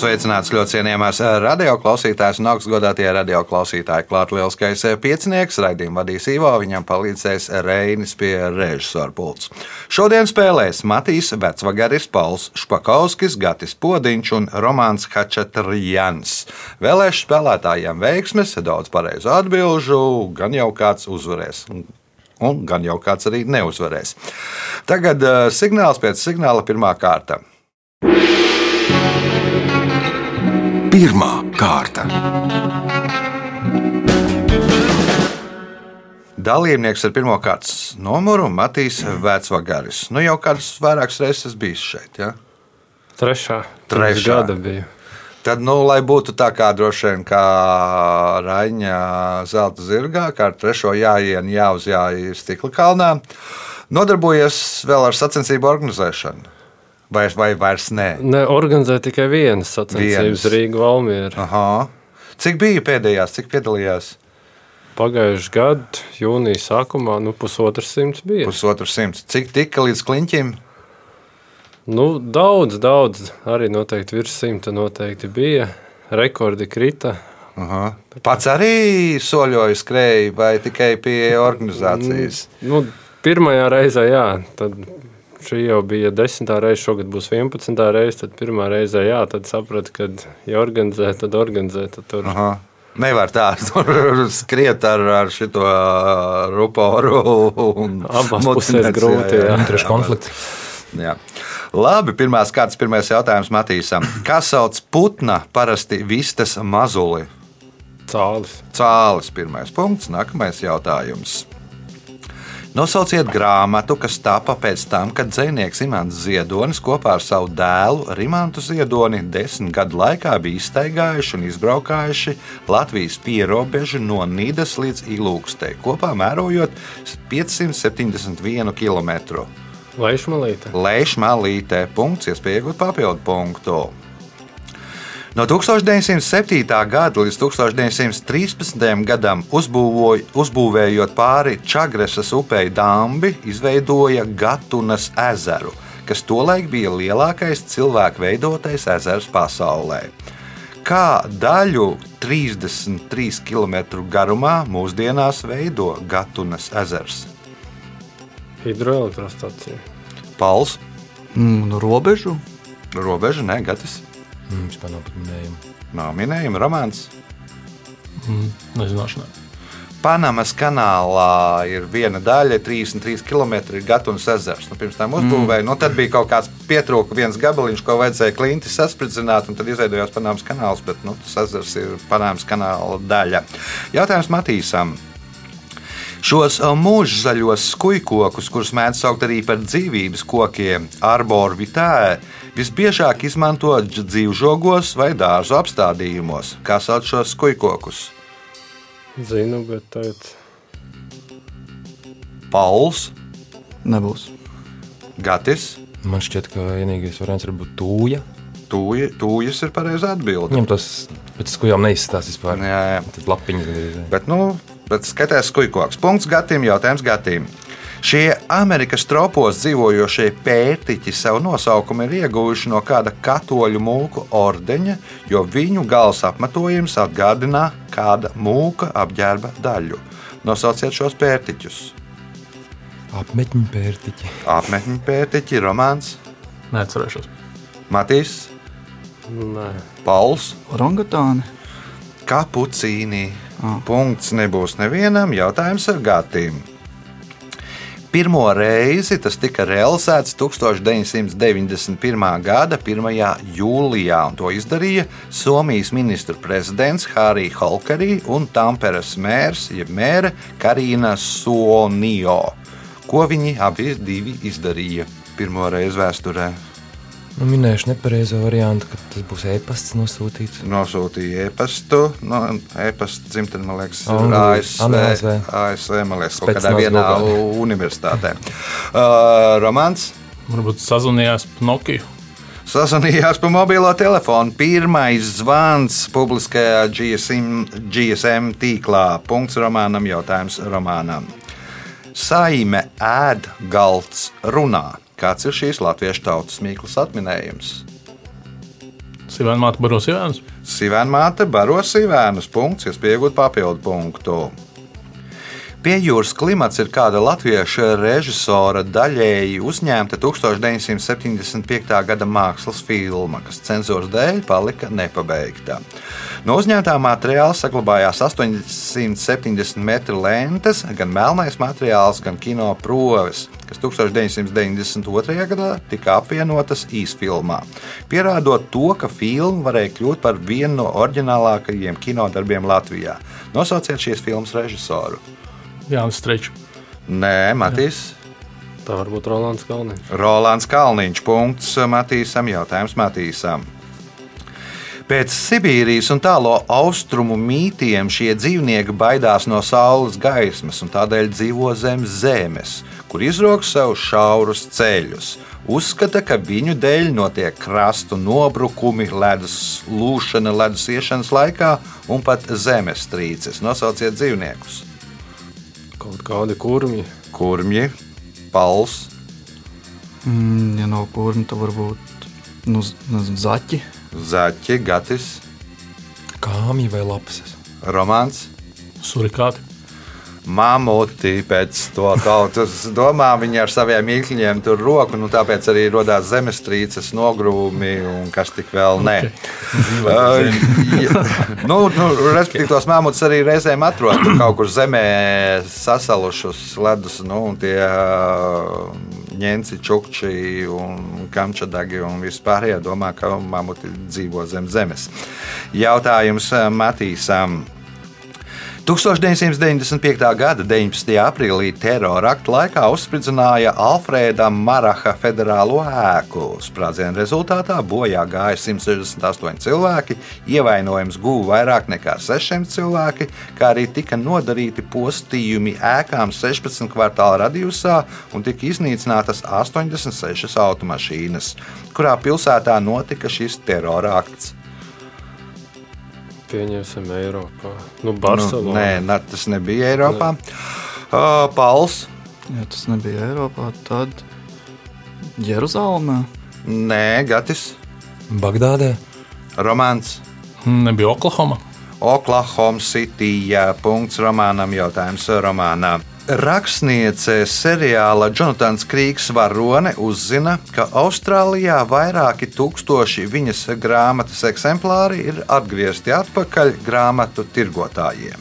Sveicināts ļoti cienījamās radioklausītājas un augstgadātie radioklausītāji. Klāt lielskais piecinieks, raidījumu vadīs Ivo, viņam palīdzēs Reinis pie režisora pults. Šodien spēlēs Matīs Vecvagaris, Pauls Špakovskis, Gatis Podiņš un Romāns Hačatrjans. Vēlēšu spēlētājiem veiksmes, daudz pareizu atbilžu, gan jau kāds uzvarēs. Un gan jau kāds arī neuzvarēs. Tagad uh, signāls pēc signāla pirmā kārta. Pirmā kārta. Dalībnieks ar pirmā kārtas numuru Matīs Vecvagaris. Nu, jau kādas vairākas reizes bijis šeit. Ja? Trešā. Trešā. Gada bija. Tad, nu, lai būtu tā kā droši vien kā Raņa zelta zirgā, kā ar trešo jāienu jāuzjāja stikla kalnā, nodarbojies vēl ar sacensību organizēšanu. Vai, vai vairs nē? Ne, organizēja tikai vienas sacensības Rīgā Valmiera. Aha. Cik bija pēdējās, cik piedalījās? Pagājušajā gadā, jūnija sākumā, nu, pusotrs simts bija. Pusotru simts. Cik tika līdz kliņķim? Nu, daudz, daudz, arī noteikti virs simta noteikti bija. Rekordi krita. Aha. Pats arī soļoja, skrēja vai tikai pie organizācijas? Nu, pirmajā reizē, jā, tad šī jau bija desmitā reize, šogad būs 11. reize. Tad pirmā reize, jā, tad sapratu, ka, ja organizē, tad organizē. Tad tur Aha. Nevar tā skriet ar, ar šo ruporu. pusēs mutināt, grūti. Jā, Interešu konflikts. Jā. Labi, pirmās kārtas, pirmais jautājums Matīsam. Kā sauc putna parasti vistas mazuli? Cālis. Cālis, pirmais punkts, nākamais jautājums. Nosauciet grāmatu, kas tapa pēc tam, kad dzinieks Imants Ziedonis kopā ar savu dēlu Rimantu Ziedoni desmit gadu laikā bija iztaigājuši un izbraukājuši Latvijas pierobežu no Nīdas līdz Ilūkstei, kopā mērojot 571 km. Laišmalīte. Leišmalītē punkts, iespēja iegūt papildu punktu. No 1907. gada līdz 1913. gadam uzbūvoja, uzbūvējot pāri Čagresas upei dambi, izveidoja Gatunas ezeru, kas tolaik bija lielākais cilvēku veidotais ezers pasaulē. Kā daļu 33 km garumā mūsdienās veido Gatunas ezers? Hidroelektrostacija. Pals, Mm, nu, robežu? robeža, ne Gatis. Mm, vispār nav pat minējumu. Nav minējuma romāns. Nezināšanā. Panamas kanālā ir viena daļa, 33 km ir Gatunas ezers. Nu, pirms tam uzbūvēja, mm. nu, tad bija kaut kāds pietrūka, viens gabaliņš, ko vajadzēja klinti saspridzināt, un tad izveidojās Panamas kanāls, bet nu, tas ezers ir Panamas kanāla daļa. Jautājums Matīsam. Šos mūža zaļos skujkokus, kurus mēdz saukt arī par dzīvības kokiem, arboru vitē, visbiežāk izmanto dzīvžogos vai dārzu apstādījumos. Kā sauc šos skujkokus? Zinu, bet tagad Pauls, Nebūs. Gatis, Man šķiet, ka vienīgais variants var būt tūja. Tūja- Tūjas ir pareizā atbilde. Viņam tas pēc skujām neizstāsta vispār. Jā, jā. Tas lapiņas gandrīz. Bet, nu, bet skatās, skujkoks. Punkts gatim, jautājums gatim. Šie Amerikas tropos dzīvojošie pētiķi savu nosaukumu ir ieguvuši no kāda katoļu mūku ordeņa, jo viņu gals apmetojums atgādina kāda mūka apģērba daļu. Nosauciet šos pētiķus. Apmetņu pērtiķi. Apmetņu pētiķi, Romāns, Neatcerēšos. Matīs, nē. Pauls. Orangatāni. Kapucīni. Ah. Punkts nebūs nevienam. Jautājums ar Gatīm. Pirmo reizi tas tika realizēts 1991. gada 1. jūlijā, un to izdarīja Somijas ministra prezidents Hārija Holkerī un Tamperes mērs, jeb mēra Karina Sonio. Ko viņi abi izdarīja pirmo reizi vēsturē? Nu, minēšu nepareizo variantu, ka tas būs e-pasts nosūtīts. nosūtīja e-pastu. No, e-pasta dzimtene, man liekas, ir ASV. ASV. ASV, man liekas, kaut kādā vienā universitātē. Uh, Romāns Varbūt sazvanījās Nokiju. Sazvanījās pa mobilo telefonu. Pirmais zvans publiskajā GSM, GSM tīklā. Punkts romānam, jautājums romānam. Saime ēd galds runā. Kāds ir šīs latviešu tautas mīklas atminējums? Sivēna māte baros Jānis. Sīvēna māte baro sīvēnus. Punkts, kas pieaugot papildu punktu. Pie jūras klimats ir kāda latviešu režisora daļēji uzņemta 1975. gada mākslas filma, kas cenzūras dēļ palika nepabeigta. No uzņemtā materiāla saglabājās 870 metru lentes, gan melnais materiāls, gan kino proves, kas 1992. gadā tika apvienotas īsfilmā, pierādot to, ka filma varēja kļūt par vienu no oriģinālākajiem kinodarbiem Latvijā. Nosauciet šīs filmas režisoru. Jānis Strečs. Nē, Matīs. Tā varbūt Rolands Kalniņš. Rolands Kalniņš. Punkts Matīsam. Jautājums Matīsam. Pēc Sibīrijas un tālo austrumu mītiem šie dzīvnieki baidās no saules gaismas un tādēļ dzīvo zem zemes, kur izrok sev šaurus ceļus. Uzskata, ka viņu dēļ notiek krastu nobrukumi, ledus lūšana, ledus iešanas laikā un pat zemestrīces. Nosauciet dzīvniekus. Kaut kādi kurmi. Kurmji, pals, Mm, ja nav kurmi, tad varbūt nu, nezinu, zaķi. zaķi, gatis, Kāmji vai lapas? romāns. Surikāti. Mamuti pēc to tautas domā, viņi ar saviem mīkliņiem tur roku, nu tāpēc arī radās zemestrīces, nogrūmi un kas tik vēl nē. Okay. nu, nu, respektīvi, tos mamutus arī reizēm atrod kaut kur zemē sasalušus ledus, nu, tie ņemci, čukči un kamčadagi un vispārējie domā, ka mamuti dzīvo zem zemes. Jautājums Matīsam. 1995. gada 19. aprīlī terora aktu laikā uzspridzināja Alfrēda Maraha federālo ēku. Sprādziena rezultātā bojā gāja 168 cilvēki, ievainojums guva vairāk nekā 600 cilvēki, kā arī tika nodarīti postījumi ēkām 16 kvartāla radījusā un tika iznīcinātas 86 automašīnas, kurā pilsētā notika šis terora akts. Pieņemsim Eiropā. Nu, Nu, Barcelona. nē, ne, tas nebija Eiropā. Uh, Pauls. Ja tas nebija Eiropā, tad Jeruzalemē. Nē, Gatis, Bagdādē. Romāns, Nebija Oklahoma. Oklahoma City. Jā, punkts romānam, jautājums romānā. Rakstniece seriāla Jonatans Krīgs Varone uzzina, ka Austrālijā vairāki tūkstoši viņas grāmatas eksemplāri ir atgriezti atpakaļ grāmatu tirgotājiem.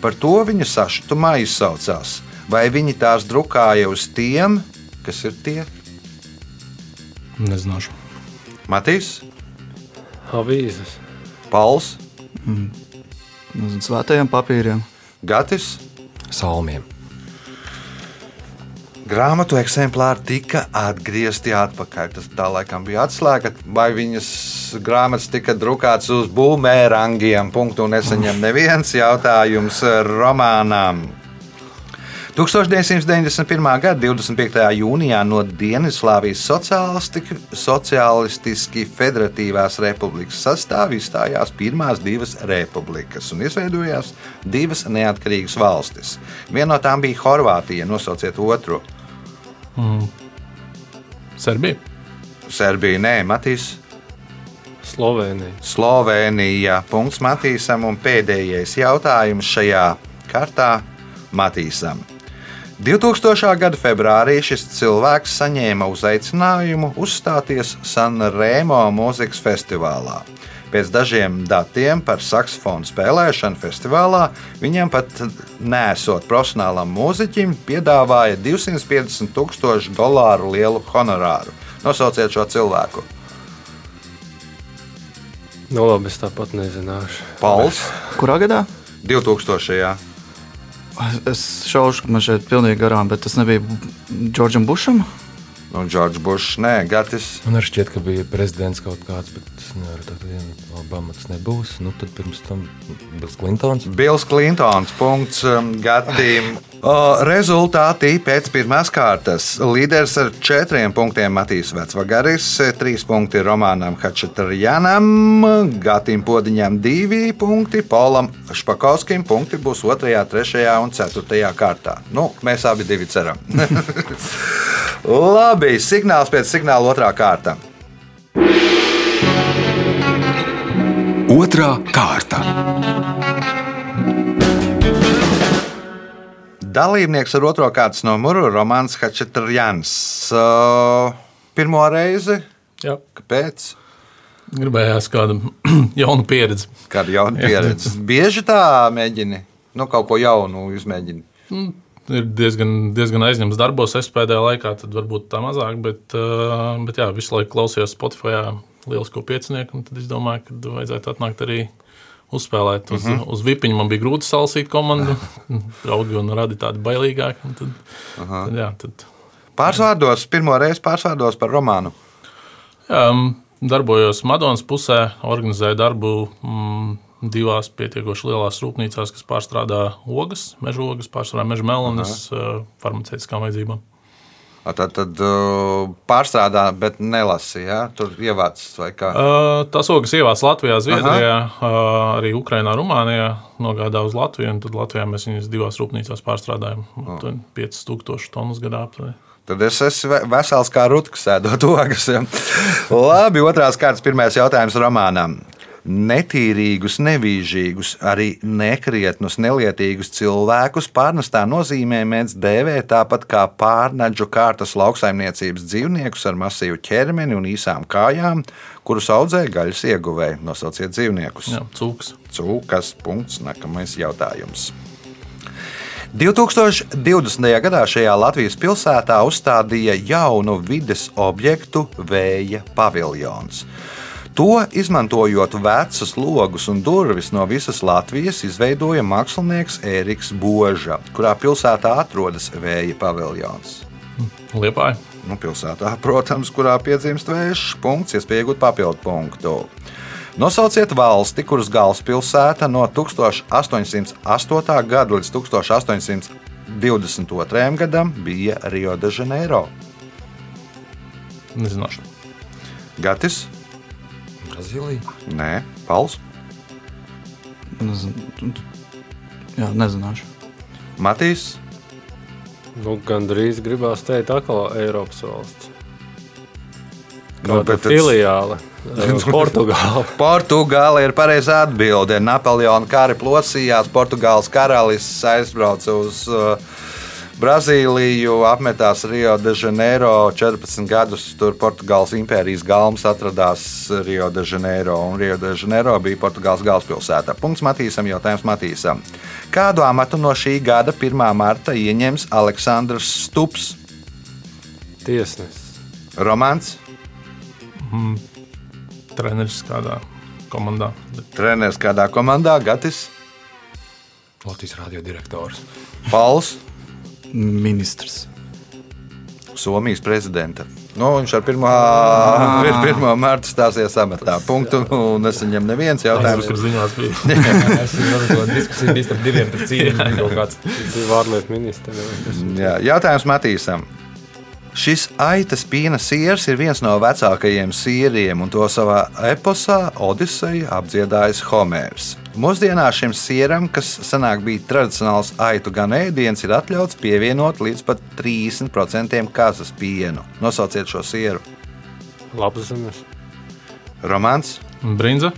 Par to viņa sašutumā izsaucās. Vai viņi tās drukāja uz tiem, kas ir tie? Nezināšu. Matīs, Avīzes. Pauls, Nezinu, svētajiem papīriem. Gatis. Salmiem. Grāmatu eksemplāri tika atgriezti atpakaļ. Tas tā laikam bija atslēga, vai viņas grāmatas tika drukātas uz būmērangiem. Punktu nesaņem neviens jautājums romānām. 1991. gada 25. jūnijā no Dienvidslāvijas Socialistiski Federatīvās republikas sastāvā izstājās pirmās divas republikas un izveidojās divas neatkarīgas valstis. Viena no tām bija Horvātija, nosauciet otru. Serbija. Serbija, nē, Matīs, Slovenija. Slovenija. Punkts Matīsam un pēdējais jautājums šajā kārtā Matīsam. 2000. gada februārī šis cilvēks saņēma uzaicinājumu uzstāties Sanremo mūzikas festivālā. Pēc dažiem datiem par saksofonu spēlēšanu festivālā viņam pat nesot profesionālam mūziķim, piedāvāja 250 tūkstošu dolāru lielu honorāru. Nosauciet šo cilvēku. Nu, labi, es tāpat nezināšu. Pauls Kurā gadā? 2000. Es šaušu, ka man šeit pilnīgi garām, bet tas nebija Džordžam Bušam. Un Džordžs Bušs, nē, Gatis. Man arī šķiet, ka bija prezidents kaut kāds, bet es nevaru tā vienu Obama tas nebūs. Nu, tad pirms tam Bills Klintons. Bils Klintons. Punkts um, Gatim. Rezultāti pēc pirmās kārtas. Līderis ar četriem punktiem Matīs Vecvagaris, trīs punkti Romānam Hačatarjanam, Gatim Podiņam divi punkti, Polam Špakovskim punkti būs otrajā, trešajā un ceturtajā kārtā. Nu, mēs abi divi ceram. Labi, signāls pēc signāla otrā kārta. Otrā kārta. Dalībnieks ar otro kārtas numuru - Romanis Hačatrjans. Uh, pirmo reizi? Jā. Kāpēc? Gribējās kādu jaunu pieredzi. Kāda jauna pieredze? Bieži tā mēģini, nu, kaut ko jaunu izmēģini. Ir diezgan, diezgan aizņemts darbos, es pēdējā laikā, varbūt tā mazāk, bet, bet jā, visu laiku klausījos Spotify lielisko piecinieku, un tad es domāju, ka vajadzētu atnākt arī uzspēlēt. Uz, uh -huh. uz vipiņu man bija grūti salasīt komandu, draugi un radi tādi bailīgāki. Tad, uh -huh. tad, jā, tad, Pārsvārdos, pirmo reizi pārsvārdos par romānu. jā, mm, darbojos Madonas pusē, organizēju darbu mm, divās pietiekoši lielās rūpnīcās, kas pārstrādā ogas, meža ogas, pārstrādā meža melnas, farmaceitiskām vajadzībām. A, Tad, tad pārstrādā, bet nelasīja. Ja? Tur ievācis vai kā. Tās ogas ievāc Latvijā, Zviedrijā, uh, arī Ukrajinā, Rumānijā. Nogādā uz Latviju, un tad Latvijā mēs viņus divās rūpnīcās pārstrādājam. Oh. 5000 tonnas gadā. aptuveni. Tad es esmu ve- vesels kā rutkas, sēdot ogas. Ja? Labi, otrās kārtas, pirmais jautājums romānam. Netīrīgus, nevīžīgus, arī nekrietnus, nelietīgus cilvēkus pārnestā nozīmē mēdz dēvēt tāpat kā pārnaģu kārtas lauksaimniecības dzīvniekus ar masīvu ķermeni un īsām kājām, kurus audzē gaļas ieguvēji. Nosauciet dzīvniekus. Jā, cūks. Cūkas. Punkts. Nākamais jautājums. 2020. gadā šajā Latvijas pilsētā uzstādīja jaunu vides objektu vēja paviljons. To izmantojot vecus logus un durvis no visas Latvijas, izveidoja mākslinieks Ēriks Boža, kurā pilsētā atrodas vēja paviljons. Liepāja. Nu, pilsētā, protams, kurā piedzimst vējš, punkts, iespēja iegūt papildu punktu. Nosauciet valsti, kuras galvaspilsēta no 1808. gada līdz 1822. gadam bija Rio de Janeiro. Nezināšu. Gatis? Brazīlija. Nē, Pauls, Nezinu. Jā, nezināšu. Matīs, Nu, Gan drīz gribās teikt, atkal Eiropas valsts. Nu, bet filiāle? Eh, Portugāla. Portugāla ir pareizā atbilde. Napoleona kara plosījās, Portugāles karalis aizbrauca uz uh, Brazīliju, apmetās Rio de Janeiro. 14 gadus tur Portugāles impērijas galmas atradās Rio de Janeiro, un Rio de Janeiro bija Portugāles galvaspilsēta. Punkts Matīsam, jautājums Matīsam. Kādu amatu no šī gada 1. marta ieņems Aleksandrs Stups? Tiesnesis. Romāns, Treneris kādā komandā. Treneris kādā komandā, Gatis, Latvijas radiodirektors. Pauls. Ministrs. Somijas prezidenta. Nu, viņš ar 1. Ah. mārtu stāsies amatā. Punktu nesaņem neviens tas, jautājums. ziņās bija. Es domāju, ka diskusija bija starp diviem tur cīņām. kaut kāds. Bija ārlietu ministrs. Jā, jautājums Matīsam. Šis aitas pīna siers ir viens no vecākajiem sieriem, un to savā eposā Odiseja apdziedājis Homērs. Mūsdienās šim sieram, kas senāk bija tradicionāls aitu gan ēdiens, ir atļauts pievienot līdz pat 30% kazas pienu. Nosauciet šo sieru. Labs zemes. Romāns, Brinza.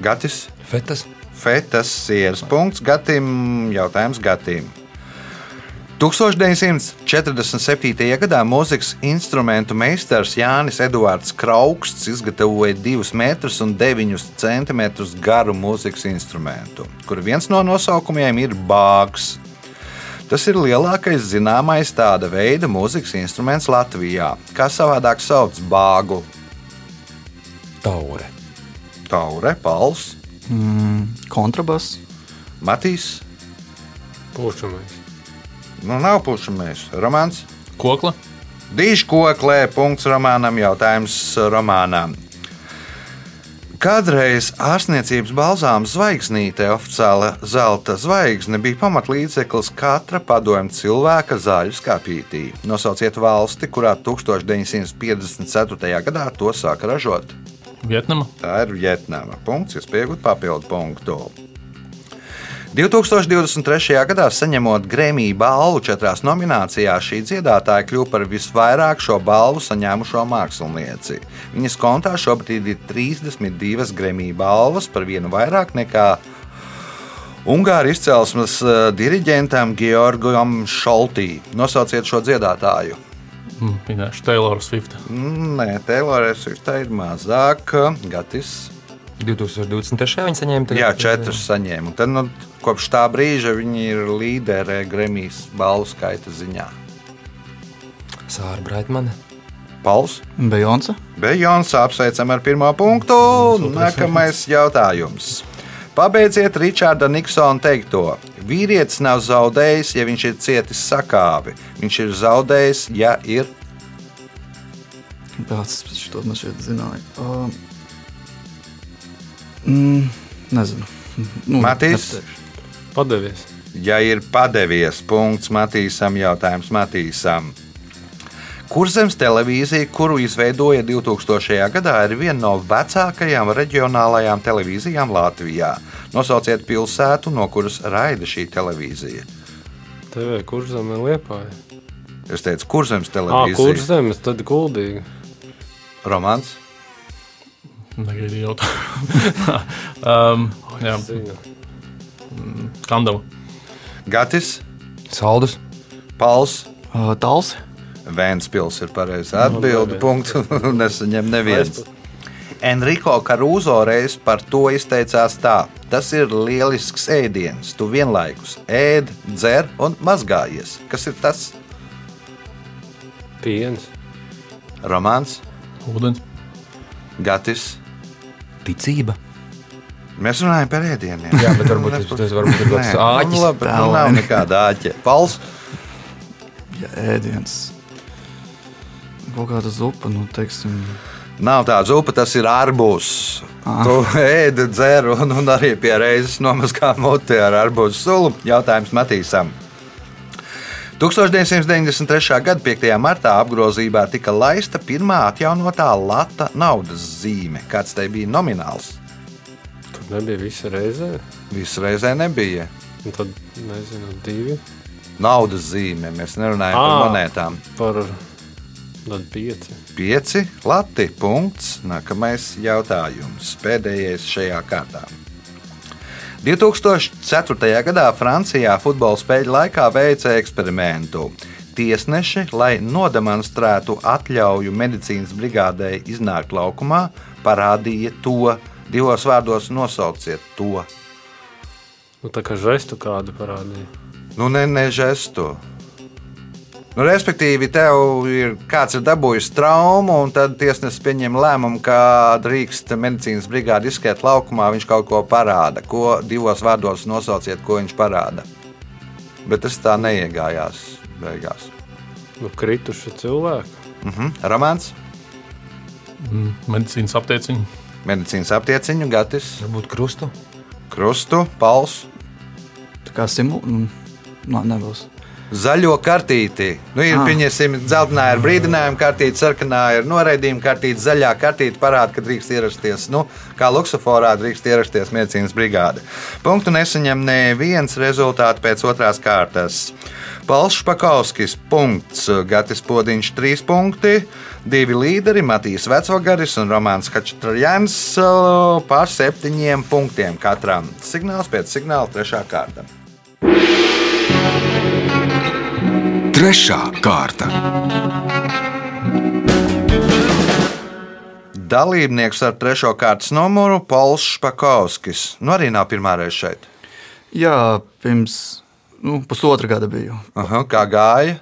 Gatis, Fetas. Fetas sieras punkts, Gatim, jautājums Gatim. 1947. gadā mūzikas instrumentu meistars Jānis Edvards Krauksts izgatavoja 2 metrus un 9 centimetrus garu mūzikas instrumentu, kur viens no nosaukumiem ir bāgs. Tas ir lielākais zināmais tāda veida mūzikas instruments Latvijā. Kā savādāk sauc bāgu? Taure. Taure, pals, Mm, kontrabass. Matīs. Pušamies. Nu, nav pušamais. Romāns. Kokla. Dīškoklē, punkts romānam, jautājums romānam. Kādreiz ārstniecības balzām zvaigznīte, oficiāla zelta zvaigzne, bija pamatlīdzeklis katra padomju cilvēka zāļu skāpītī. Nosauciet valsti, kurā 1954. gadā to sāka ražot. Vietnama. Tā ir Vietnama. Punkts, jūs pieaugat papildu punktu. 2023. gadā saņemot Grēmija balvu četrās nominācijās, šī dziedātāja kļuva par visvairāk šo balvu saņēmušo mākslinieci. Viņas kontā šobrīd ir 32 Grēmija balvas, par vienu vairāk nekā Ungāru izcelsmes eh, diriģentam Georgam Šoltī. Nosauciet šo dziedātāju. Minēšu Taylor Swift. Nē, Taylor's tā ir mazāk. Gatis. 2023. viņi saņēma tagad- Jā, četras saņēma. Tad, nu, kopš tā brīža viņi ir līderi Grēmijas balvu skaita ziņā. Sāra Braitmane. Pauls. Bejonsa. Bejons apsveicam ar pirmo punktu. Nākamais jautājums. Pabeidziet Ričarda Niksona teikto. Vīrietis nav zaudējis, ja viņš ir cietis sakāvi. Viņš ir zaudējis, ja ir. Kāds to man šeit zināja? Uh, mm, nezinu. Nu, Matīs? nepateikšu. Padevies. Ja ir padevies, punkts Matīsam, jautājums Matīsam. Kurzems televīzija, kuru izveidoja 2000. gadā, ir viena no vecākajām reģionālajām televīzijām Latvijā. Nosauciet pilsētu, no kuras raida šī televīzija. TV kurzem ir liepāja. Es teicu, kurzems Ah, televīzija. kurzemes, tad kuldīgi. Romans. Negaidīju jautājumu. um, jā, Zinu. Kandava. Gatis, Saldus. Pauls, Uh, Tals. Vēnspils ir pareizā atbilde. neviens. Punktu nesaņem neviens. Enrico Caruso reiz par to izteicās tā: Tas ir lielisks ēdiens. Tu vienlaikus ēd, dzer un mazgājies. Kas ir tas? Piens. Romāns, Ūdens. Gatis. Ticība. Mēs runājam par ēdieniem. Jā, bet varbūt tas- tas varbūt ir kaut kāds Nē, āķis. Nu, labi, nu, nav nekāda āķa. Pauls, Ja ēdiens. Kaut kāda zupa, nu, teiksim. nav tāda zupa, tas ir arbūs. Tu ēdi, dzer un, un arī pie reizes nomazgā mutē ar arbūzu sulu. Jautājums Matīsam. 1993. gada 5. martā apgrozībā tika laista pirmā atjaunotā lata naudas zīme. Kāds tai bija nomināls? Tur nebija visa reizē. Visu reizē nebija. Un tad, nezinu, divi Naudas zīme, mēs nerunājam par Ā. monētām. par tad pieci. 5 lati. Punkts. Nākamais jautājums. Pēdējais šajā kārtā. 2004. gadā Francijā futbola spēļu laikā veica eksperimentu. Tiesneši, lai nodemonstrētu atļauju medicīnas brigādē iznākt laukumā, parādīja to. Divos vārdos nosauciet to. Nu, tā kā žestu kādu parādīja. Nu, ne, ne žestu. Nu, respektīvi, tev ir kāds ir dabūjis traumu, un tad tiesnesis pieņem lēmumu, ka drīkst medicīnas brigāde izskriet laukumā. Viņš kaut ko parāda, ko divos vārdos nosauciet, ko viņš parāda. Bet tas tā neiegājās beigās. Nu, krituši cilvēki. Mhm. Romāns, Mm, Medicīnas aptieciņa. medicīnas aptieciņu, gatis, Varbūt krustu. krustu, pals, Tā kā simula. Nu, nā, nebūs. Zaļo kartīti. Nu, ir, Ah. pieņemsim, dzeltenā ir brīdinājuma kartīte, sarkanā ir noraidījuma kartīte, zaļā kartīte parāda, ka drīkst ierasties. Nu, kā luksusforā drīkst ierasties medicīnas brigāde. Punktu nesaņem neviens rezultāts pēc otrās kārtas. Pauls Špakovskis, punkts, Gatis Podiņš, 3 punkti, divi līderi, Matīs Vecvagaris un Romāns Kačtrajans pār septiņiem punktiem katram. Signāls pēc signāla trešā kārta. Trešā kārta. Dalībnieks ar trešo kārtas numuru Pauls Špakovskis. Nu, arī nav pirmā reize šeit. Jā, pirms nu, pusotra gada biju. Aha, kā gāja?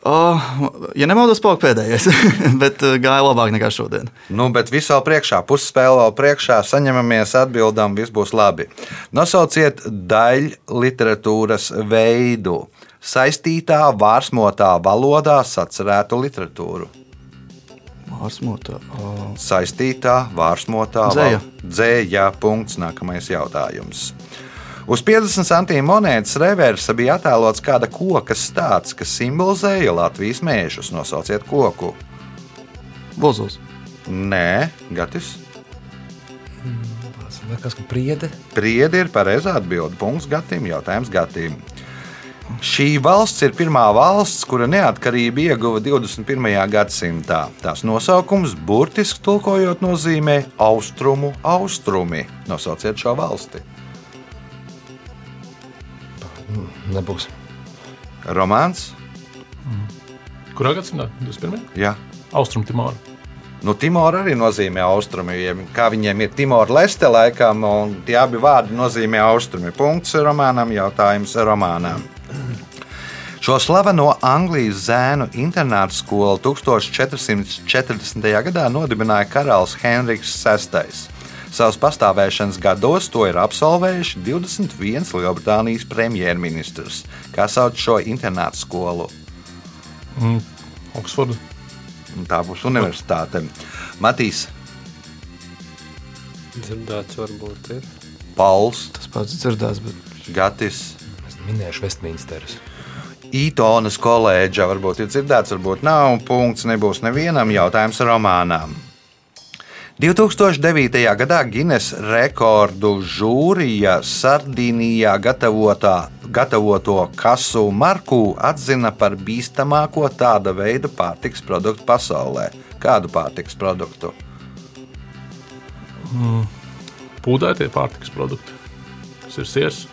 Oh, ja nemaldos, palika pēdējais, bet uh, gāja labāk nekā šodien. Nu, bet viss vēl priekšā, pusspēle vēl priekšā, saņemamies, atbildam, viss būs labi. Nosauciet daļu literatūras veidu saistītā vārsmotā valodā sacerētu literatūru. Vārsmotā. Oh. Saistītā vārsmotā Dzeja. dzēja. Punkts. Nākamais jautājums. Uz 50 centīmu monētas reversa bija attēlots kāda koka stāsts, kas simbolizēja Latvijas mēžus. Nosauciet koku. Vozos. Nē, Gatis. Tas liekas, ka priede. Priedi ir pareizā atbilde. Punkts Gatim. Jautājums Gatim. Šī valsts ir pirmā valsts, kura neatkarību ieguva 21. gadsimtā. Tās nosaukums burtiski tulkojot nozīmē austrumu austrumi. Nosauciet šo valsti. Nebūs. Romāns? Kurā gadsimtā? 21. Jā. Austrum Timorā. Nu, Timora arī nozīmē austrumi. Kā viņiem ir Timora Leste laikam, un tie abi vārdi nozīmē austrumi. Punkts romānam, jautājums romānam. Šo slaveno Anglijas zēnu internātu skolu 1440. gadā nodibināja karalis Henriks VI. Savas pastāvēšanas gados to ir absolvējuši 21 Lielbritānijas premjerministrs, kā sauc šo internātu skolu. Oksforda. Un Tā būs universitāte. Matīs, Dzirdēts varbūt ir. Pauls, Tas pats dzirdēts, bet Gatis. Minēšu Westminsterus. Ītonas koledža varbūt ir dzirdēts, varbūt nav. Punkts nebūs nevienam jautājums romānām. 2009. gadā Guinness rekordu žūrija Sardīnijā gatavotā, gatavoto kasu marku atzina par bīstamāko tāda veida pārtiks produktu pasaulē. Kādu pārtiks produktu? Pūdētie pārtikas produkti. Tas ir siers.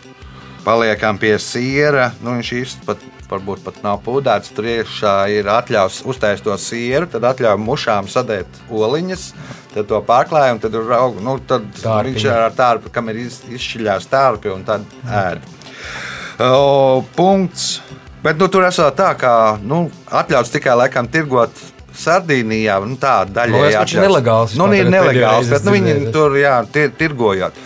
Paliekam pie siera. Nu, viņš īsti pat, varbūt pat nav pūdēts. Tur iekšā ir atļauts uztaisīt to sieru, tad atļauj mušām sadēt oliņas, tad to pārklāj un tad, ir aug, nu, tad Tārpiņa. viņš ar tārpu, kam ir iz, izšķiļās tārpi un tad ēd. O, punkts. Bet nu, tur esot tā, ka nu, atļauts tikai laikam tirgot. Sardīnijā nu, tā daļa Man liekas, ka viņš ir nelegāls. Nu, ir nelegāls, bet nu, viņi tur jā, tir, tirgojot.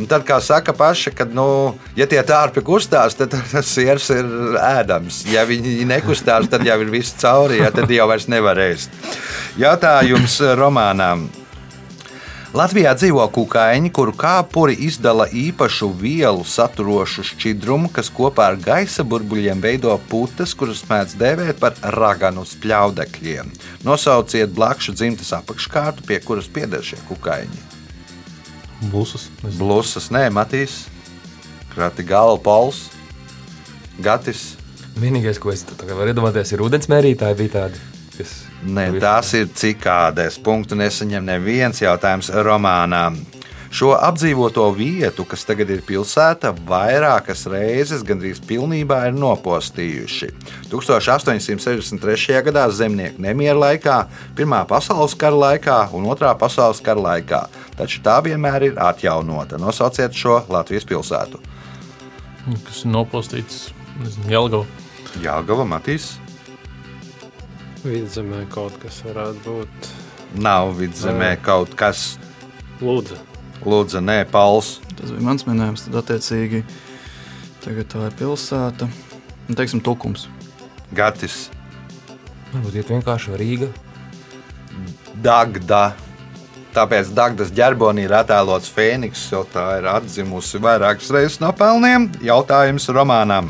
Un tad, kā saka paši, kad, nu, ja tie tārpi kustās, tad tas siers ir ēdams. Ja viņi nekustās, tad jau ir viss cauri, ja, tad jau vairs nevar ēst. Jautājums romānām. Latvijā dzīvo kukaiņi, kuru kāpuri izdala īpašu vielu saturošu šķidrumu, kas kopā ar gaisa burbuļiem veido putas, kuras mēdz dēvēt par raganu spļaudekļiem. Nosauciet blakšu dzimtas apakškārtu, pie kuras pieder šie kukaiņi. Blusas. nezinu. Blusas, nē, Matīs, Krati Gala, Pols, Gatis. Vienīgais, ko es varu iedomāties, ir ūdensmērītāji bija tādi, kas. Nē, tās ir cikādes. Punktu nesaņem neviens jautājums romānā. Šo apdzīvoto vietu, kas tagad ir pilsēta, vairākas reizes gandrīz pilnībā ir nopostījuši. 1863. gadā zemnieku nemieru laikā, Pirmā pasaules kara laikā un Otrā pasaules kara laikā, taču tā vienmēr ir atjaunota. Nosauciet šo Latvijas pilsētu. Kas ir nopostīts Jelgavā. Jāgava Matīs. Vidzemē kaut kas varētu būt. Nav vidzemē kaut kas, Lūdzu, lūdzu, nē, Pauls. tas bija mans minējums. Tad, attiecīgi, tagad tā ir pilsēta. Nu, teiksim, tukums. Gatis, Varbūt iet vienkārši Rīga. Dagda. Tāpēc Dagdas ģerbonī ir attēlots Fēniks, jo tā ir atzimusi vairākas reizes no pelniem. Jautājums romānam.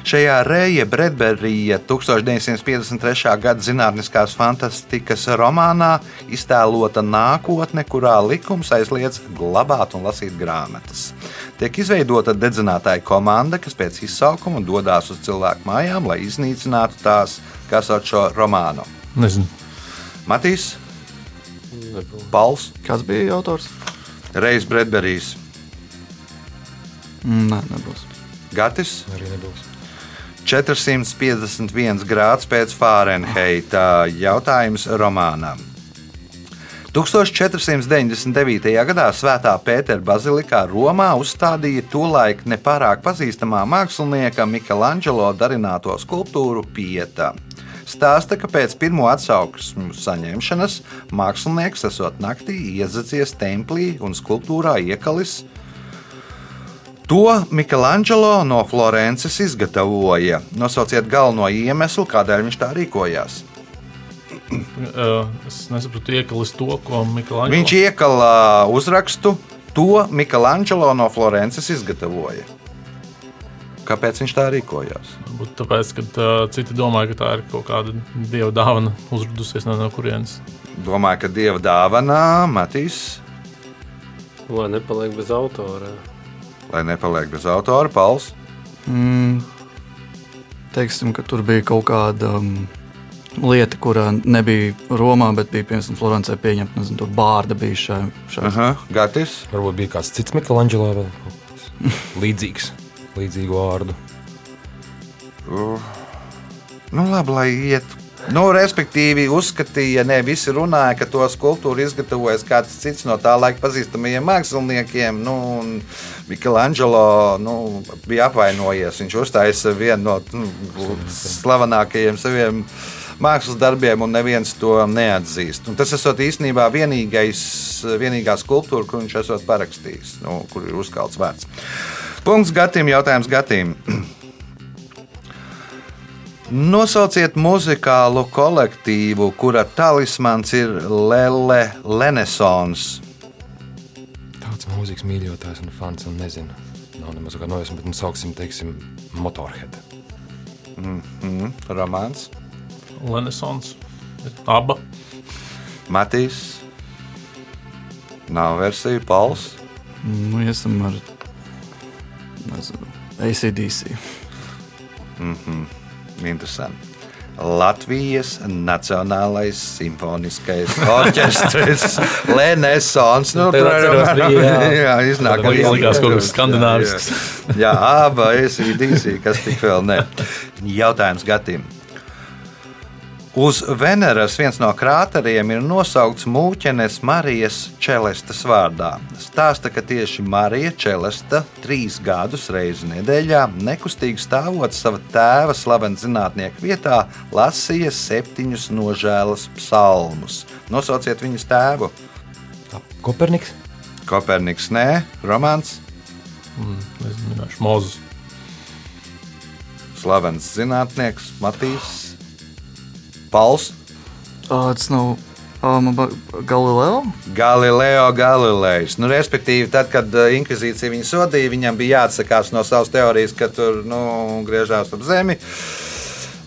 Šajā Reija Bredberija 1953. gada zinātniskās fantastikas romānā iztēlota nākotne, kurā likums aizliedz glabāt un lasīt grāmatas. Tiek izveidota dedzinātāja komanda, kas pēc izsaukuma dodas uz cilvēku mājām, lai iznīcinātu tās, kas sauc šo romānu. Nezinu. Matīs. Pauls, Kāds bija autors? Reis Bredberijs, Mm, Nē, nebūs. Gatis. Arī nebūs. 451 grāds pēc Fārenheita. Jautājums romānam. 1499. gadā Svētā Pētera bazilikā Romā uzstādīja tolaik nepārāk pazīstamā mākslinieka Michelangelo darināto skulptūru Pieta. Stāsta, ka pēc pirmo atsauksmu saņemšanas mākslinieks esot naktī iezadzies templī un skulptūrā iekalis. To Michelangelo no Florences izgatavoja. Nosauciet galveno iemeslu, kādēļ viņš tā rīkojās. Uh, es nesaprotu, iekalis to, ko Miklāņš Viņš iekala uzrakstu, to Michelangelo no Florences izgatavoja. Kāpēc viņš tā rīkojās? Varbūt tāpēc, ka uh, citi domāja, ka tā ir kaut kāda dieva dāvana uzradusies no, no kurienes. Domāju, ka dieva dāvanā Matīs, Lai nepaliek bez autora. Lai nepaliek bez autora, Pauls. Mm, teiksim, ka tur bija kaut kāda um, lieta, kurā nebija Romā, bet bija piemēram Florencē pieņemta. Nezinu, tur bārda bija šai. šai. Aha, Gatis. Varbūt bija kāds cits Michelangelo vēl līdzīgs, līdzīgu vārdu. Nu, labi, lai iet. Nu, respektīvi, uzskatīja, ne visi runāja, ka to skulptūru izgatavojas kāds cits no tā laika pazīstamajiem māksliniekiem. Nu, un Michelangelo nu, bija apvainojies. Viņš uztaisīja vienu no nu, slavenākajiem saviem mākslas darbiem, un neviens to neatzīst. Un tas esot īstenībā vienīgais, vienīgā skulptūra, kur viņš esot parakstījis, nu, kur ir uzkalts vārds. Punkts Gatim, jautājums Gatim. Nosauciet muzikālu kolektīvu, kura talismans ir Lele Lenesons. Tāds mūzikas mīļotājs un fans un nezinu. Nav nemaz kā nojausma, bet nu sauksim, teiksim, Motorhead. Mm, romāns, Renesons, aba. Matīs. Nav versija, Pauls. Nu, iesim ar nezinu, ACDC. Interesanti. Latvijas Nacionālais simfoniskais orķestris Lenesons. Nu, bija, jā. jā, iznāk arī likās kaut kas Jā, skandināvisks. Jā, jā aba ACDC, kas tik vēl ne. Jautājums Gatim. Uz Veneras viens no krāteriem ir nosaukts mūķenes Marijas Čelestas vārdā. Stāsta, ka tieši Marija Čelesta trīs gadus reizi nedēļā, nekustīgi stāvot sava tēva slavena zinātnieka vietā, lasīja septiņus nožēlas psalmus. Nosauciet viņas tēvu. Koperniks? Koperniks, nē, Romāns, Nezinu, minēšu Mozus. slavens zinātnieks Matīs, Pauls. Ah, tas nav um, Galileo. Galileo Galilejs. Nu, respektīvi, tad, kad uh, inkvizīcija viņu sodīja, viņam bija jāatsakās no savas teorijas, ka tur nu, griežās ap zemi. Uh,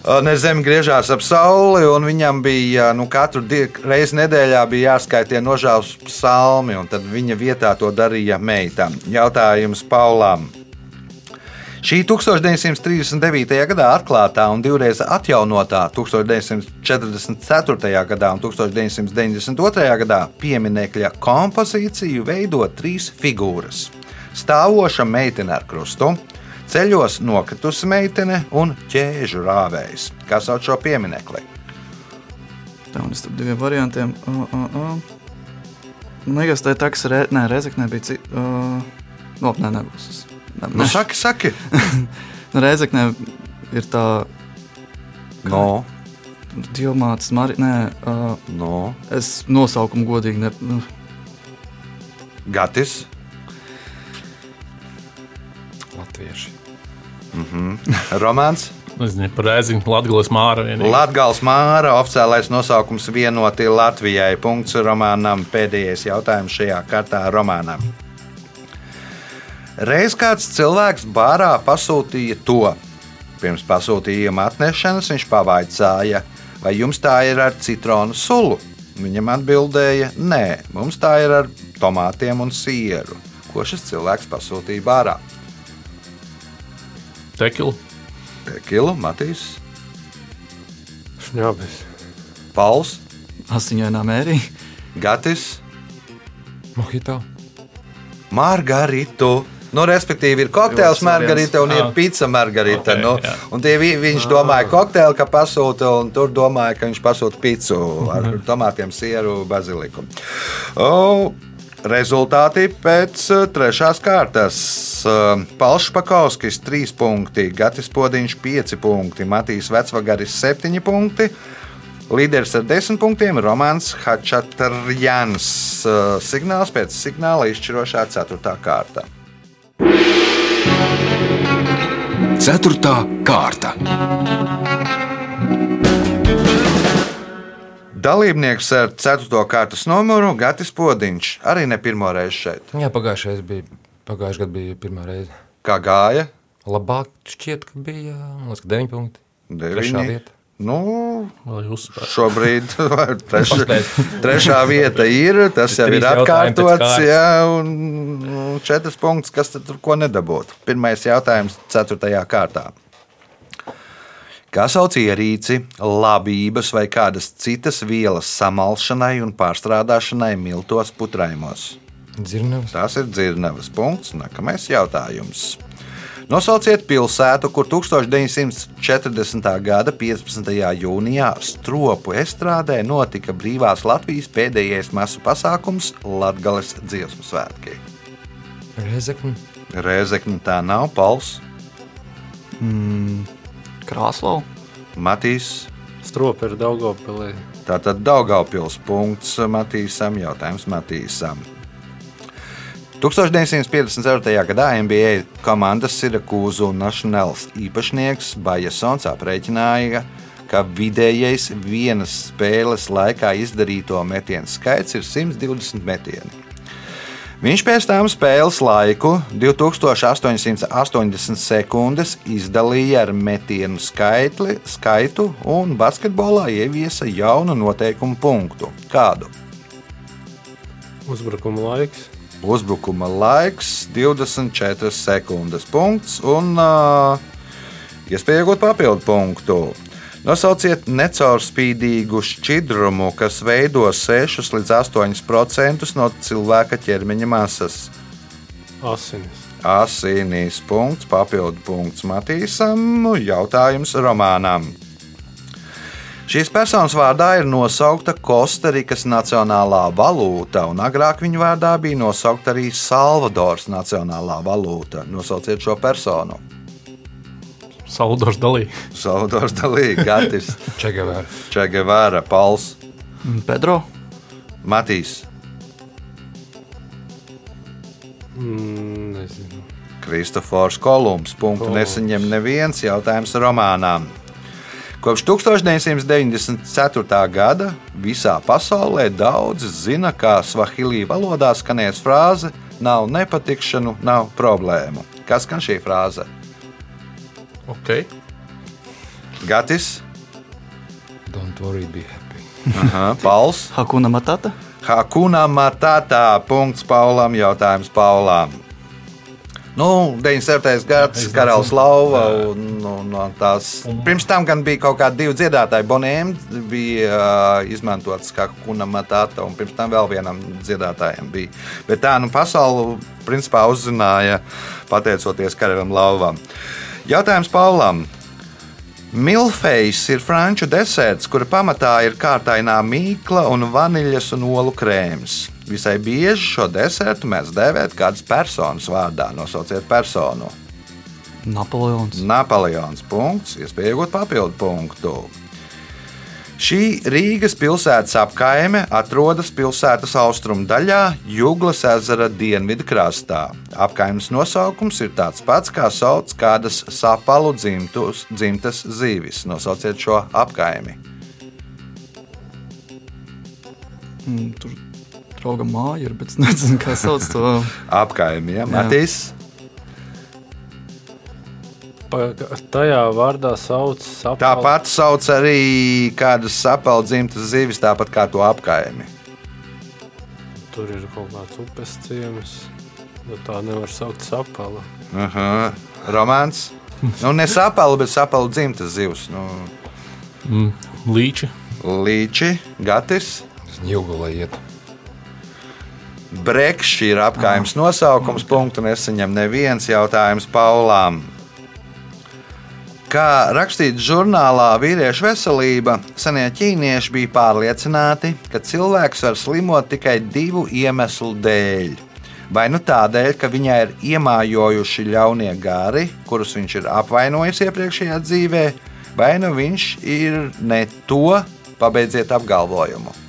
Ne zeme griežās ap sauli, un viņam bija nu, katru reizi nedēļā bija jāskaitie nožēlas psalmi, un tad viņa vietā to darīja meita. Jautājums Paulam. Šī 1939. gadā atklātā un divreiz atjaunotā 1944. gadā un 1992. gadā pieminiekļa kompozīciju veido trīs figūras. Stāvoša meitene ar krustu, ceļos nokritusi meitene un ķēžu rāvējs. Kā sauc šo pieminekli? Tā un starp diviem variantiem. Uh, uh, uh. Man liekas, tā ir tā, kas re, nē, Rezeknē bija cita. Uh, no, nē, nebūs. Nu, saki, saki. Nu, Rezeknē ir tā No, diamāts, Marija. Nē, uh, no. es nosaukumu godīgi ne. Nu, Gatis. Latvieši. Romāns. Nezinu, par rēziņu Latvijas māra vienīgi. Latvijas māra oficiālais nosaukums vienoti Latvijai. Punkts romānam. Pēdējais jautājums šajā kārtā romānam. Reiz kāds cilvēks bārā pasūtīja to. Pirms pasūtījuma atnešanas viņš pavaicāja, vai jums tā ir ar citronu sulu. Viņam atbildēja, nē, mums tā ir ar tomātiem un sieru. Ko šis cilvēks pasūtīja bārā? Tekilu. Kilu, Matīs, Šņabis. Pauls, Asiņainā mērī. Gatis. Mohito. Margaritu. Nu, respektīvi, ir kokteils margarita un ir Ah. pizza margarita. Ok, nu, jā. un tie, vi- viņš domāja kokteili, ka pasūta, un tur domāja, ka viņš pasūta pizzu ar Mhm. tomātiem, sieru, baziliku. O, Rezultāti pēc eh, trešās kārtas. Eh, Pauls Špakovskis 3 punkti, Gatis Podiņš 5 punkti, Matīs Vecvagaris 7 punkti. Līderis ar 10 punktiem - Romanis Hačatrjans. Eh, Signāls pēc signāla izšķirošā 4. kārta. Ceturtā kārta. Dalībnieks ar 4. kārtas numuru - Gatis Podiņš. Arī ne pirmo reizi šeit. Jā, pagājušajā bija, pagājušajā gadā bija pirmā reize. Kā gāja? Labāk šķiet, ka bija man liekas, ka 9 punkti. Trešā Deviņi. vieta. Nu, šobrīd Paspēt. trešā vieta ir. Tas jau ir atkārtots. Jā, un nu, četras punktus, kas tur ko nedabūtu. Pirmais jautājums - ceturtajā kārtā. Kā sauc ierīci, labības vai kādas citas vielas samalšanai un pārstrādāšanai miltos putraimos? Dzirnavas. Tas ir dzirnavas punkts. Nākamais jautājums. Nosauciet pilsētu, kur 1940. gada 15. jūnijā stropu estrādē notika brīvās Latvijas pēdējais masu pasākums Latvijas dziesmu svētki. Rezekni. Rēzekne tā nav, Pauls, Krāslau. Matīs. Stropi ir Daugopilī. Tātad Daugaupils punkts Matīsam, jautājums Matīsam. 1954. gadā NBA komandas Sirakūzu un Nationals īpašnieks Bajasons aprēķināja, ka vidējais vienas spēles laikā izdarīto metienu skaits ir 120 metieni. Viņš pēc tam spēles laiku 2880 sekundes izdalīja ar metienu skaitli, skaitu un basketbolā ieviesa jaunu noteikumu punktu. Kādu? Uzbrukuma laiks. Uzbrukuma laiks 24 sekundes. Punkts un uh, iespēja iegūt papildu punktu. Nosauciet necaurspīdīgu šķidrumu, kas veido 6 līdz 8% no cilvēka ķermeņa masas. Asinis. Asinīs punkts, papildu punkts Matīsam, jautājums Romānam. Šīs personas vārdā ir nosaukta Kostarikas nacionālā valūta, un agrāk viņa vārdā bija nosaukta arī Salvadoras nacionālā valūta. Nosauciet šo personu. Salvadors Dalī. Salvadors Dalī, Gatis, Čegavēra. Čegevāra, Pauls, Pedro. Matīs, Mm, nezinu. Kristofors Kolumbs. Punktu nesaņem neviens jautājums romānām. Kopš 1994. gada visā pasaulē daudzi zina, kā svahilī valodā skanēs frāze: Nav nepatikšanu, nav problēmu. Kas skan šī frāze? Ok. Gatis, Don't worry, be happy. Aha, Pauls, Hakuna Matata. Hakuna Matata. Punkts Paulam, jautājums Paulam. Nu, 97. gads, karalis lauva. Un, un, un tās, pirms tam gan bija kaut kādi divi dziedātāji. Bonēm bija uh, izmantots kā kuna matata, un pirms tam vēl vienam dziedātājam bija. Bet tā nu pasauli principā uzzināja pateicoties karalim lauvam. Jautājums Paulam. Milfejs ir franču deserts, kura pamatā ir kārtainā mīkla un vaniļas un olu krēms. Visai bieži šo desertu mēs dēvējam kādas personas vārdā. Nosauciet personu. Napoleons. Napoleons punkts, iespēja iegūt papildu punktu. Šī Rīgas pilsētas apkaime atrodas pilsētas austrumu daļā, Jūglas ezera dienvidu krastā. Apkaimes nosaukums ir tāds pats, kā sauc kādas sapalu dzimtus, dzimtas zīvis. Nosauciet šo apkaimi. Mm, Tur drauga māja ir, bet es nezinu, kā sauc to. Apkaimi, ja? Matīs. Tajā vārdā sauc sapali. Tāpat sauc arī kādas sapalu dzimtas zīvis, tāpat kā to apkaimi. Tur ir kaut kāds upes ciems. Nu, tā nevar saukt sapala. Aha. Romāns. Nu, ne sapalu, bet sapalu dzimtas zivs. Nu, Mm. Līči. līči, gatis. Tas jūgulē iet. Brekšs ir apgājums nosaukums, punktu nesaņem neviens jautājums Paulām. Kā rakstīts žurnālā Vīriešu veselība, senie ķīnieši bija pārliecināti, ka cilvēks var slimot tikai divu iemeslu dēļ. Vai nu tādēļ, ka viņai ir iemājojuši ļaunie gari, kurus viņš ir apvainojis iepriekšējā dzīvē, vai nu viņš ir ne to, pabeidziet apgalvojumu.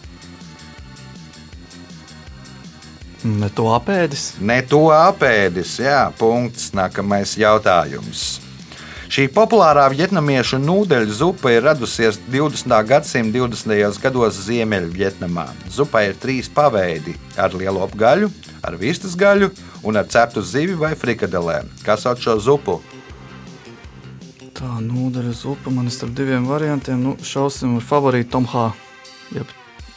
Ne to apēdis. Ne to apēdis, jā, punkts. Nākamais jautājums. Šī populārā vietnamiešu nūdeļu zupa ir radusies 20. gadsimta 20. gados Ziemeļvietnamā. Zupai ir trīs paveidi - ar lielo gaļu, ar vistas gaļu un ar ceptu zivi vai frikadelēm. Kā sauc šo zupu? Tā nūdeļu zupa man ir starp diviem variantiem. Nu, šausim ar favorītu Tom H. Jep,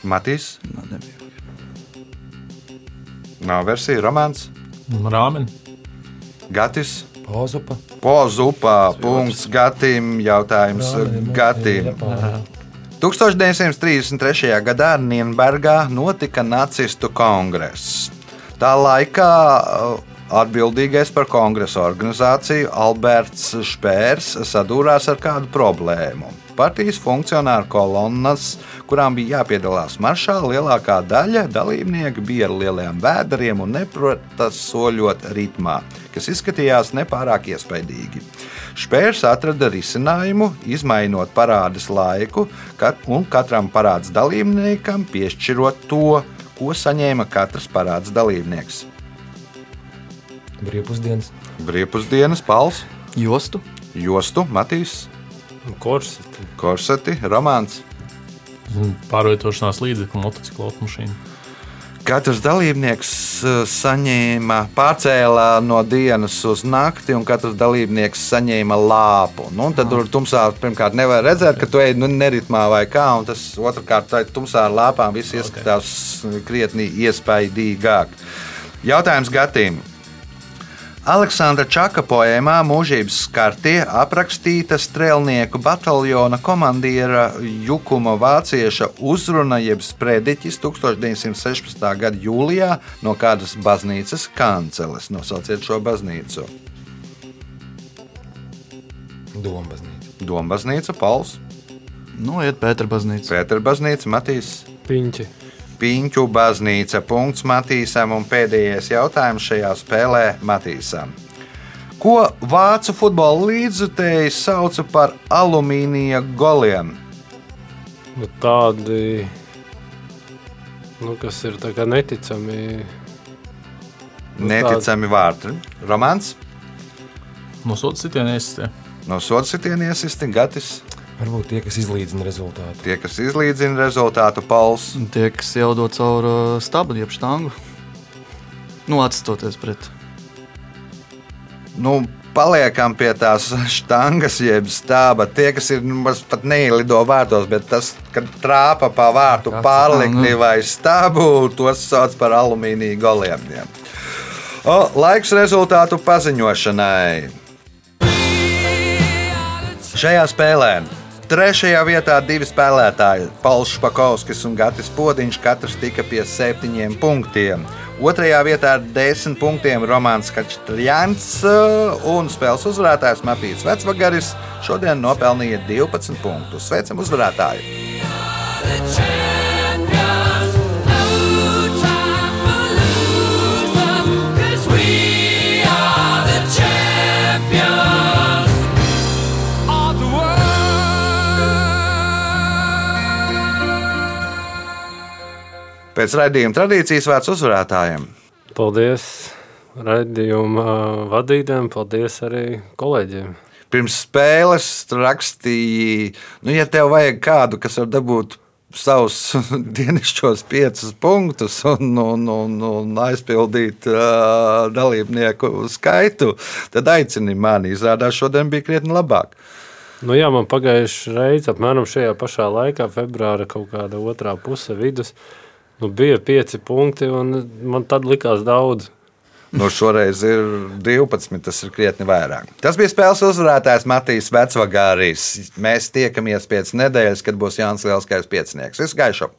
Matīs, nā, nebija. Nav versija, romāns, Rāmen. Gatis. Pauzupa. Pozupā, punkts Gatim, jautājums Gatim. 1933. gadā Nienbergā notika nacistu kongress. Tā laikā uh, atbildīgais par kongresa organizāciju Alberts Špērs sadūrās ar kādu problēmu. Partijas funkcionāru kolonnas, kurām bija jāpiedalās maršā, lielākā daļa dalībnieku bija ar lieliem vēderiem un neprota soļot ritmā, kas izskatījās nepārāk iespaidīgi. Špērs atrada risinājumu, izmainot parādes laiku un katram parāds dalībniekam piešķirot to, ko saņēma katrs parāds dalībnieks. Brīvpusdienas. Brīvpusdienas, pals, Jostu. jostu, matīs, Kurs. korseti, romāns. Pārvietošanās līdzekļu, motociklu automašīnu. Katrs dalībnieks eh, saņēma, pārcēlā no dienas uz nakti, un katrs dalībnieks saņēma lāpu. Nu, tad tur tumsā pirmkārt nevar redzēt, ka tu ej nu, neritmā vai kā, un tas otrkārt tumsā ar lāpām viss izskatās krietni iespaidīgāk. Jautājums Gatīm. Aleksandra Čaka poēmā Mūžības skartie aprakstīta strēlnieku bataljona komandiera Jukuma vācieša uzruna jeb sprediķis 1916. gada jūlijā no kādas baznīcas kanceles. Nosauciet šo baznīcu. Dombaznīca. Dombaznīca, Pauls, Nu, iet Pētera baznīca. Pētera baznīca, Matīs. Piņķi. Piņķu baznīca. Punkts Matīsam un pēdējais jautājums šajā spēlē Matīsam. Ko vācu futbola līdzjutēji sauca par alumīnija goliem? Nu, tādi, nu, kas ir tā neticami. Nu, Neticami vārdi. Romāns No soda sitienēs. tie. no soda sitieniem iesisti Gatis. Varbūt tie, kas izlīdzina rezultātu. Tie, kas izlīdzina rezultātu, Pauls. Un Tie, kas jaudo caur uh, stabu, jeb štangu. Nu, atstoties pret. Nu, paliekam pie tās štangas, jeb stāba. Tie, kas ir nu, pat neielido vārtos, bet tas, kad trāpa pa vārtu pārlikni nu. vai stābu, tos sauc par alumīnija goliem. O, laiks rezultātu paziņošanai. Šajā spēlē trešajā vietā divi spēlētāji - Pauls Špakovskis un Gatis Podiņš. Katrs tika pie septiņiem punktiem. Otrajā vietā ar desmit punktiem Romanis Kačtrjāns un spēles uzvarētājs Matīs Vecvagaris šodien nopelnīja 12 punktus. Sveicam uzvarētāju! Champions, Pēc raidījuma tradīcijas vērts uzvarētājiem. Paldies raidījuma vadītājiem, paldies arī kolēģiem. Pirms spēles rakstīja, nu, ja tev vajag kādu, kas var dabūt savus dienasčos piecus punktus un, un, un, un aizpildīt uh, dalībnieku skaitu, tad aicini mani. Izrādās, šodien bija krietni labāk. Nu, jā, man pagājušajā reizē, apmēram šajā pašā laikā, februāra kaut kāda otrā puse vidus, nu, bija pieci punkti, un man tad likās daudz. Nu, šoreiz ir 12, tas ir krietni vairāk. Tas bija spēles uzvarētājs Matīs Vecvagāris. Mēs tiekamies pēc nedēļas, kad būs Jānis Lielskais piecinieks. Visu gaišu!